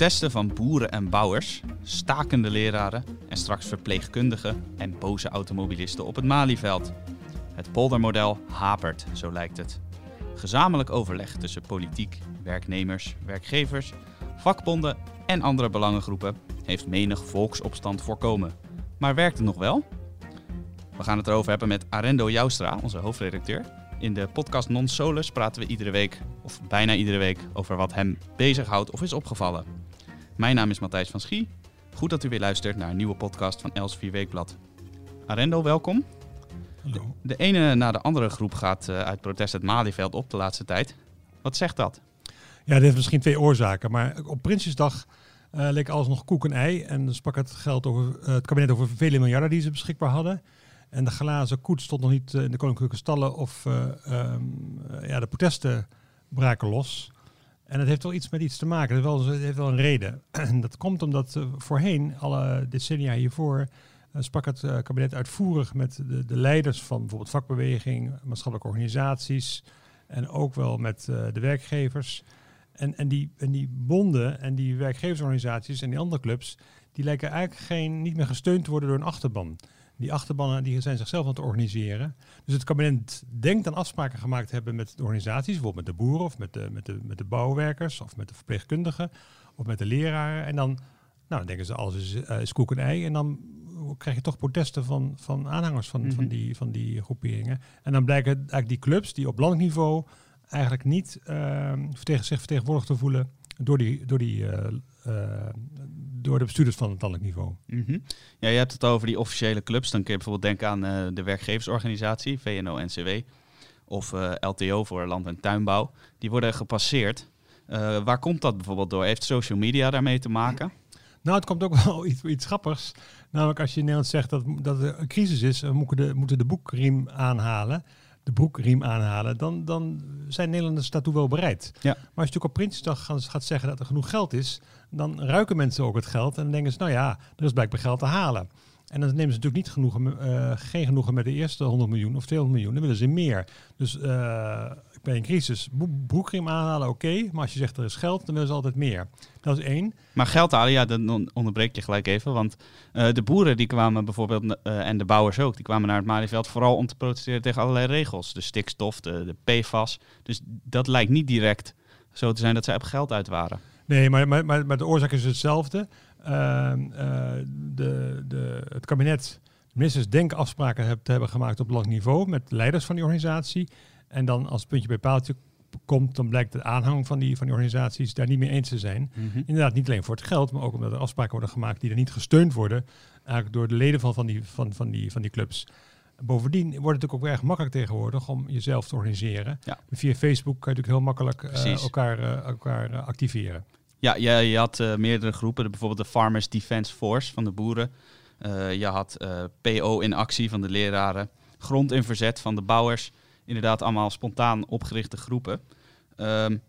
Protesten van boeren en bouwers, stakende leraren en straks verpleegkundigen en boze automobilisten op het Malieveld. Het poldermodel hapert, zo lijkt het. Gezamenlijk overleg tussen politiek, werknemers, werkgevers, vakbonden en andere belangengroepen heeft menig volksopstand voorkomen. Maar werkt het nog wel? We gaan het erover hebben met Arendo Joustra, onze hoofdredacteur. In de podcast Non Solus praten we iedere week, of bijna iedere week, over wat hem bezighoudt of is opgevallen. Mijn naam is Matthijs van Schie. Goed dat u weer luistert naar een nieuwe podcast van Els Weekblad. Arendo, welkom. Hallo. De ene na de andere groep gaat uh, uit protest het Malieveld op de laatste tijd. Wat zegt dat? Ja, dit heeft misschien twee oorzaken. Maar op Prinsjesdag uh, leek alles nog koek en ei. En dan sprak het, geld over, uh, het kabinet over vele miljarden die ze beschikbaar hadden. En de glazen koets stond nog niet in de koninklijke stallen of um, ja, de protesten braken los. En het heeft wel iets met iets te maken. Het heeft wel, een reden. En dat komt omdat voorheen, alle decennia hiervoor, uh, sprak het uh, kabinet uitvoerig met de, de, leiders van bijvoorbeeld vakbeweging, maatschappelijke organisaties en ook wel met de werkgevers. En, en, die, en die bonden en die werkgeversorganisaties en die andere clubs, die lijken eigenlijk geen, niet meer gesteund te worden door een achterban. Die achterbannen die zijn zichzelf aan het organiseren. Dus het kabinet denkt aan afspraken gemaakt te hebben met de organisaties, bijvoorbeeld met de boeren of met de, met de, met de bouwwerkers of met de verpleegkundigen of met de leraren. En dan, nou, denken ze alles is, uh, is koek en ei. En dan krijg je toch protesten van, van aanhangers van, van, die, van die groeperingen. En dan blijken eigenlijk die clubs die op landelijk niveau eigenlijk niet uh, vertegen, zich vertegenwoordigd te voelen door, die, door, die, uh, uh, door de bestuurders van het landelijk niveau. Mm-hmm. Ja, je hebt het over die officiële clubs. Dan kun je bijvoorbeeld denken aan uh, de werkgeversorganisatie, VNO-NCW, of LTO voor Land- en Tuinbouw. Die worden gepasseerd. waar komt dat bijvoorbeeld door? Heeft social media daarmee te maken? Nou, het komt ook wel iets, iets grappigs. Namelijk als je in Nederland zegt dat, dat er een crisis is, we moeten de, moeten de boekriem aanhalen, de broekriem aanhalen, dan, dan zijn Nederlanders daartoe wel bereid. Ja. Maar als je natuurlijk op Prinsjesdag gaat, zeggen dat er genoeg geld is, dan ruiken mensen ook het geld en dan denken ze, nou ja, er is blijkbaar geld te halen. En dan nemen ze natuurlijk niet genoegen, uh, geen genoegen met de eerste 100 miljoen of 200 miljoen, dan willen ze meer. Dus uh, bij een crisis broekriem aanhalen, oké. Okay, maar als je zegt er is geld, dan willen ze altijd meer. Dat is één. Maar geld halen, ja, dan onderbreek je gelijk even. Want uh, de boeren die kwamen bijvoorbeeld, uh, en de bouwers ook, die kwamen naar het Malieveld vooral om te protesteren tegen allerlei regels. De stikstof, de, de PFAS. Dus dat lijkt niet direct zo te zijn dat zij op geld uit waren. Nee, maar, maar, maar, maar de oorzaak is hetzelfde. Uh, de, de, het kabinet, ministers denken afspraken te hebben gemaakt op lang niveau met leiders van die organisatie. En dan als puntje bij paaltje komt, dan blijkt de aanhang van die, van die organisaties daar niet mee eens te zijn. Mm-hmm. Inderdaad, niet alleen voor het geld, maar ook omdat er afspraken worden gemaakt die er niet gesteund worden, eigenlijk door de leden van, van, die, van, van, die, van die clubs. Bovendien wordt het natuurlijk ook erg makkelijk tegenwoordig om jezelf te organiseren. Ja. Via Facebook kan je natuurlijk heel makkelijk uh, elkaar, uh, elkaar uh, activeren. Ja, je, je had meerdere groepen, bijvoorbeeld de Farmers Defence Force van de boeren. je had PO in actie van de leraren, Grond in verzet van de bouwers inderdaad allemaal spontaan opgerichte groepen. Um,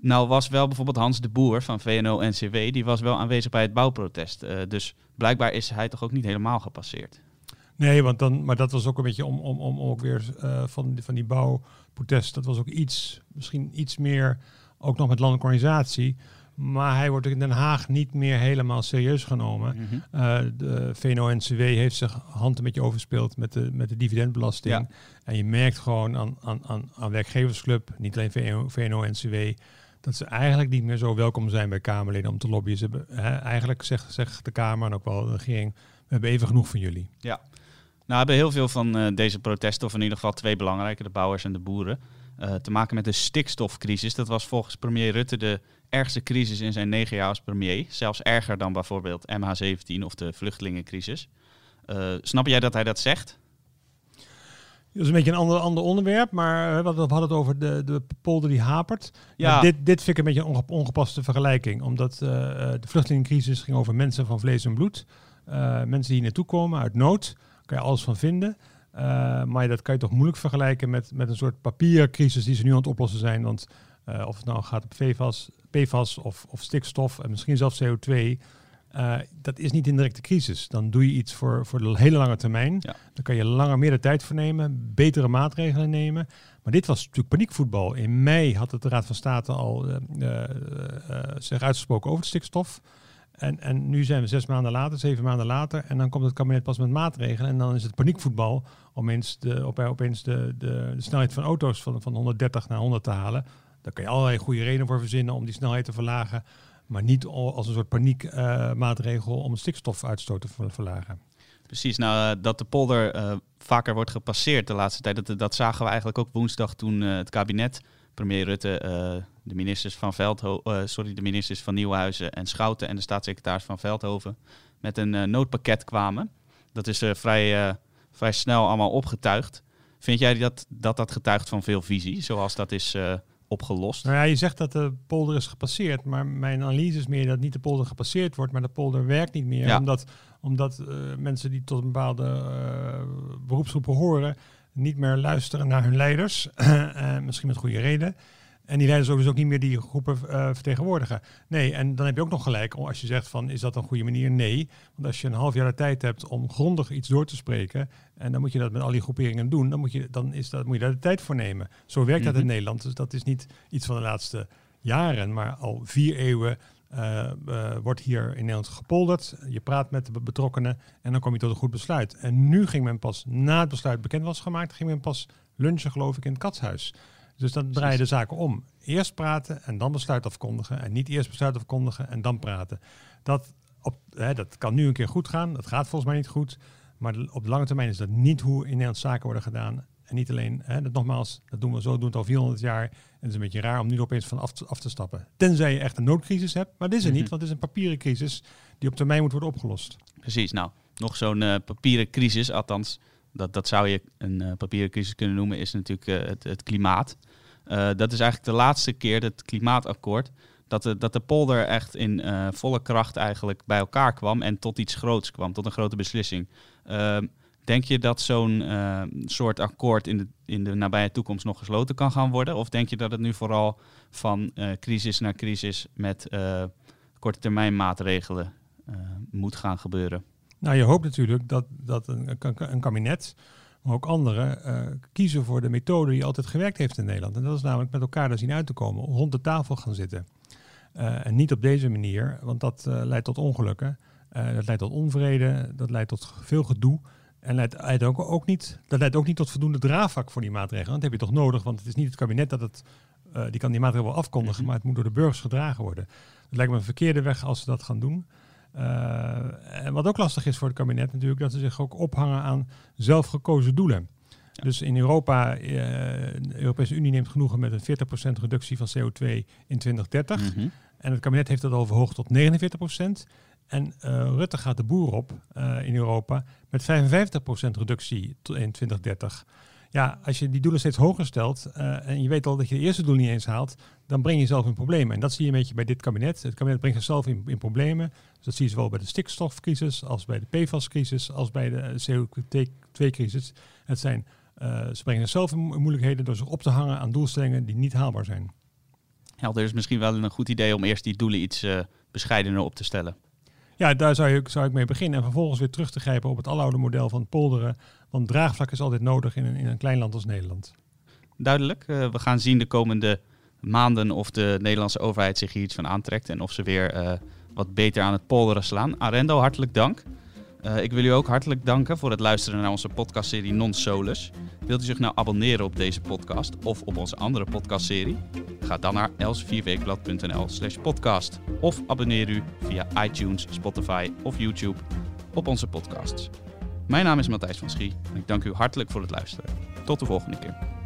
nou was wel bijvoorbeeld Hans de Boer van VNO-NCW, die was wel aanwezig bij het bouwprotest. Uh, dus blijkbaar is hij toch ook niet helemaal gepasseerd. Nee, want dan, maar dat was ook een beetje om, om, om ook weer uh, van, van die bouwprotest. Dat was ook iets, misschien iets meer, ook nog met landelijke organisatie. Maar hij wordt in Den Haag niet meer helemaal serieus genomen. Mm-hmm. Uh, de VNO-NCW heeft zich hand een beetje overspeeld met de, met de dividendbelasting. Ja. En je merkt gewoon aan, aan, aan, aan werkgeversclub, niet alleen VNO-NCW, dat ze eigenlijk niet meer zo welkom zijn bij Kamerleden om te lobbyen. Ze hebben, hè, eigenlijk zegt, zegt de Kamer en ook wel de regering, we hebben even genoeg van jullie. Ja, nou hebben heel veel van uh, deze protesten, of in ieder geval twee belangrijke, de bouwers en de boeren, uh, te maken met de stikstofcrisis. Dat was volgens premier Rutte de ergste crisis in zijn negen jaar als premier. Zelfs erger dan bijvoorbeeld MH17 of de vluchtelingencrisis. Uh, snap jij dat hij dat zegt? Dat is een beetje een ander, ander onderwerp, maar we hadden het over de, de polder die hapert. Ja. Maar dit, dit vind ik een beetje een onge, ongepaste vergelijking, omdat uh, de vluchtelingencrisis ging over mensen van vlees en bloed. Uh, mensen die naartoe komen uit nood, kan je alles van vinden. Uh, maar dat kan je toch moeilijk vergelijken met, met een soort papiercrisis die ze nu aan het oplossen zijn. Want uh, of het nou gaat op PFAS, PFAS of, of stikstof en misschien zelfs CO2. Uh, dat is niet in directe crisis. Dan doe je iets voor, voor de hele lange termijn. Ja. Dan kan je langer meer de tijd voor nemen, betere maatregelen nemen. Maar dit was natuurlijk paniekvoetbal. In mei had het de Raad van State al zich uitgesproken over de stikstof. En, en nu zijn we zes maanden later, zeven maanden later. En dan komt het kabinet pas met maatregelen. En dan is het paniekvoetbal om eens de, op, opeens de, de, de snelheid van auto's van, van 130 naar 100 te halen. Daar kan je allerlei goede redenen voor verzinnen om die snelheid te verlagen. Maar niet als een soort paniekmaatregel uh, om stikstofuitstoot te verlagen. Precies, nou uh, dat de polder vaker wordt gepasseerd de laatste tijd, dat, dat zagen we eigenlijk ook woensdag toen het kabinet, premier Rutte, de ministers van Veldhoven, sorry, de ministers van Nieuwhuizen en Schouten en de staatssecretaris van Veldhoven met een noodpakket kwamen. Dat is vrij, vrij snel allemaal opgetuigd. Vind jij dat, dat dat getuigt van veel visie, zoals dat is opgelost? Nou ja, je zegt dat de polder is gepasseerd, maar mijn analyse is meer dat niet de polder gepasseerd wordt, maar de polder werkt niet meer. Ja. Omdat, omdat mensen die tot een bepaalde uh, beroepsgroep horen, niet meer luisteren naar hun leiders. uh, misschien met goede reden. En die leiders dus ook niet meer die groepen uh, vertegenwoordigen. Nee, en dan heb je ook nog gelijk als je zegt van is dat een goede manier? Nee, want als je een half jaar de tijd hebt om grondig iets door te spreken en dan moet je dat met al die groeperingen doen, dan moet je, dan is dat, moet je daar de tijd voor nemen. Zo werkt dat in Nederland. Dus dat is niet iets van de laatste jaren, maar al vier eeuwen uh, uh, wordt hier in Nederland gepolderd. Je praat met de betrokkenen en dan kom je tot een goed besluit. En nu ging men pas, na het besluit bekend was gemaakt, ging men pas lunchen geloof ik in het katshuis. Dus dan draai je de zaken om. Eerst praten en dan besluit afkondigen. En niet eerst besluit afkondigen en dan praten. Dat, op, hè, dat kan nu een keer goed gaan. Dat gaat volgens mij niet goed. Maar op de lange termijn is dat niet hoe in Nederland zaken worden gedaan. En niet alleen, hè, dat, nogmaals, dat doen we zo, doen het al 400 jaar. En het is een beetje raar om nu opeens van af te, af te stappen. Tenzij je echt een noodcrisis hebt. Maar dit is er niet, want het is een papieren crisis die op termijn moet worden opgelost. Precies, nou, nog zo'n uh, papieren crisis, althans, dat, dat zou je een uh, papieren crisis kunnen noemen, is natuurlijk uh, het, het klimaat. Uh, dat is eigenlijk de laatste keer, het klimaatakkoord, dat de, dat de polder echt in uh, volle kracht eigenlijk bij elkaar kwam en tot iets groots kwam, tot een grote beslissing. Uh, denk je dat zo'n uh, soort akkoord in de, in de nabije toekomst nog gesloten kan gaan worden? Of denk je dat het nu vooral van crisis naar crisis met korte termijn maatregelen moet gaan gebeuren? Nou, je hoopt natuurlijk dat, dat een, een kabinet maar ook anderen uh, kiezen voor de methode die altijd gewerkt heeft in Nederland. En dat is namelijk met elkaar er zien uit te komen, rond de tafel gaan zitten. Uh, en niet op deze manier, want dat uh, leidt tot ongelukken, dat leidt tot onvrede, dat leidt tot veel gedoe. En leidt, leidt ook, ook niet, dat leidt ook niet tot voldoende draagvlak voor die maatregelen. Dat heb je toch nodig, want het is niet het kabinet dat het, die kan die maatregelen wel afkondigen, mm -hmm. maar het moet door de burgers gedragen worden. Het lijkt me een verkeerde weg als ze dat gaan doen. En wat ook lastig is voor het kabinet natuurlijk, dat ze zich ook ophangen aan zelfgekozen doelen. Ja. Dus in Europa, uh, de Europese Unie neemt genoegen met een 40% reductie van CO2 in 2030. Mm -hmm. En het kabinet heeft dat al verhoogd tot 49%. En uh, Rutte gaat de boer op in Europa met 55% reductie in 2030 ja, als je die doelen steeds hoger stelt uh, en je weet al dat je de eerste doel niet eens haalt, dan breng je jezelf in problemen. En dat zie je een beetje bij dit kabinet. Het kabinet brengt zichzelf in, in problemen. Dus dat zie je zowel bij de stikstofcrisis als bij de PFAS-crisis als bij de CO2-crisis. Het zijn, uh, ze brengen zichzelf in moeilijkheden door zich op te hangen aan doelstellingen die niet haalbaar zijn. Helder is misschien wel een goed idee om eerst die doelen iets uh, bescheidener op te stellen. Ja, daar zou, zou ik mee beginnen. En vervolgens weer terug te grijpen op het aloude model van polderen. Want draagvlak is altijd nodig in een, in een klein land als Nederland. Duidelijk. Uh, we gaan zien de komende maanden of de Nederlandse overheid zich hier iets van aantrekt. En of ze weer uh, wat beter aan het polderen slaan. Arendo, hartelijk dank. Uh, ik wil u ook hartelijk danken voor het luisteren naar onze podcastserie Non Solus. Wilt u zich nou abonneren op deze podcast of op onze andere podcastserie? Ga dan naar elsevierweekblad.nl slash podcast. Of abonneer u via iTunes, Spotify of YouTube op onze podcasts. Mijn naam is Matthijs van Schie en ik dank u hartelijk voor het luisteren. Tot de volgende keer.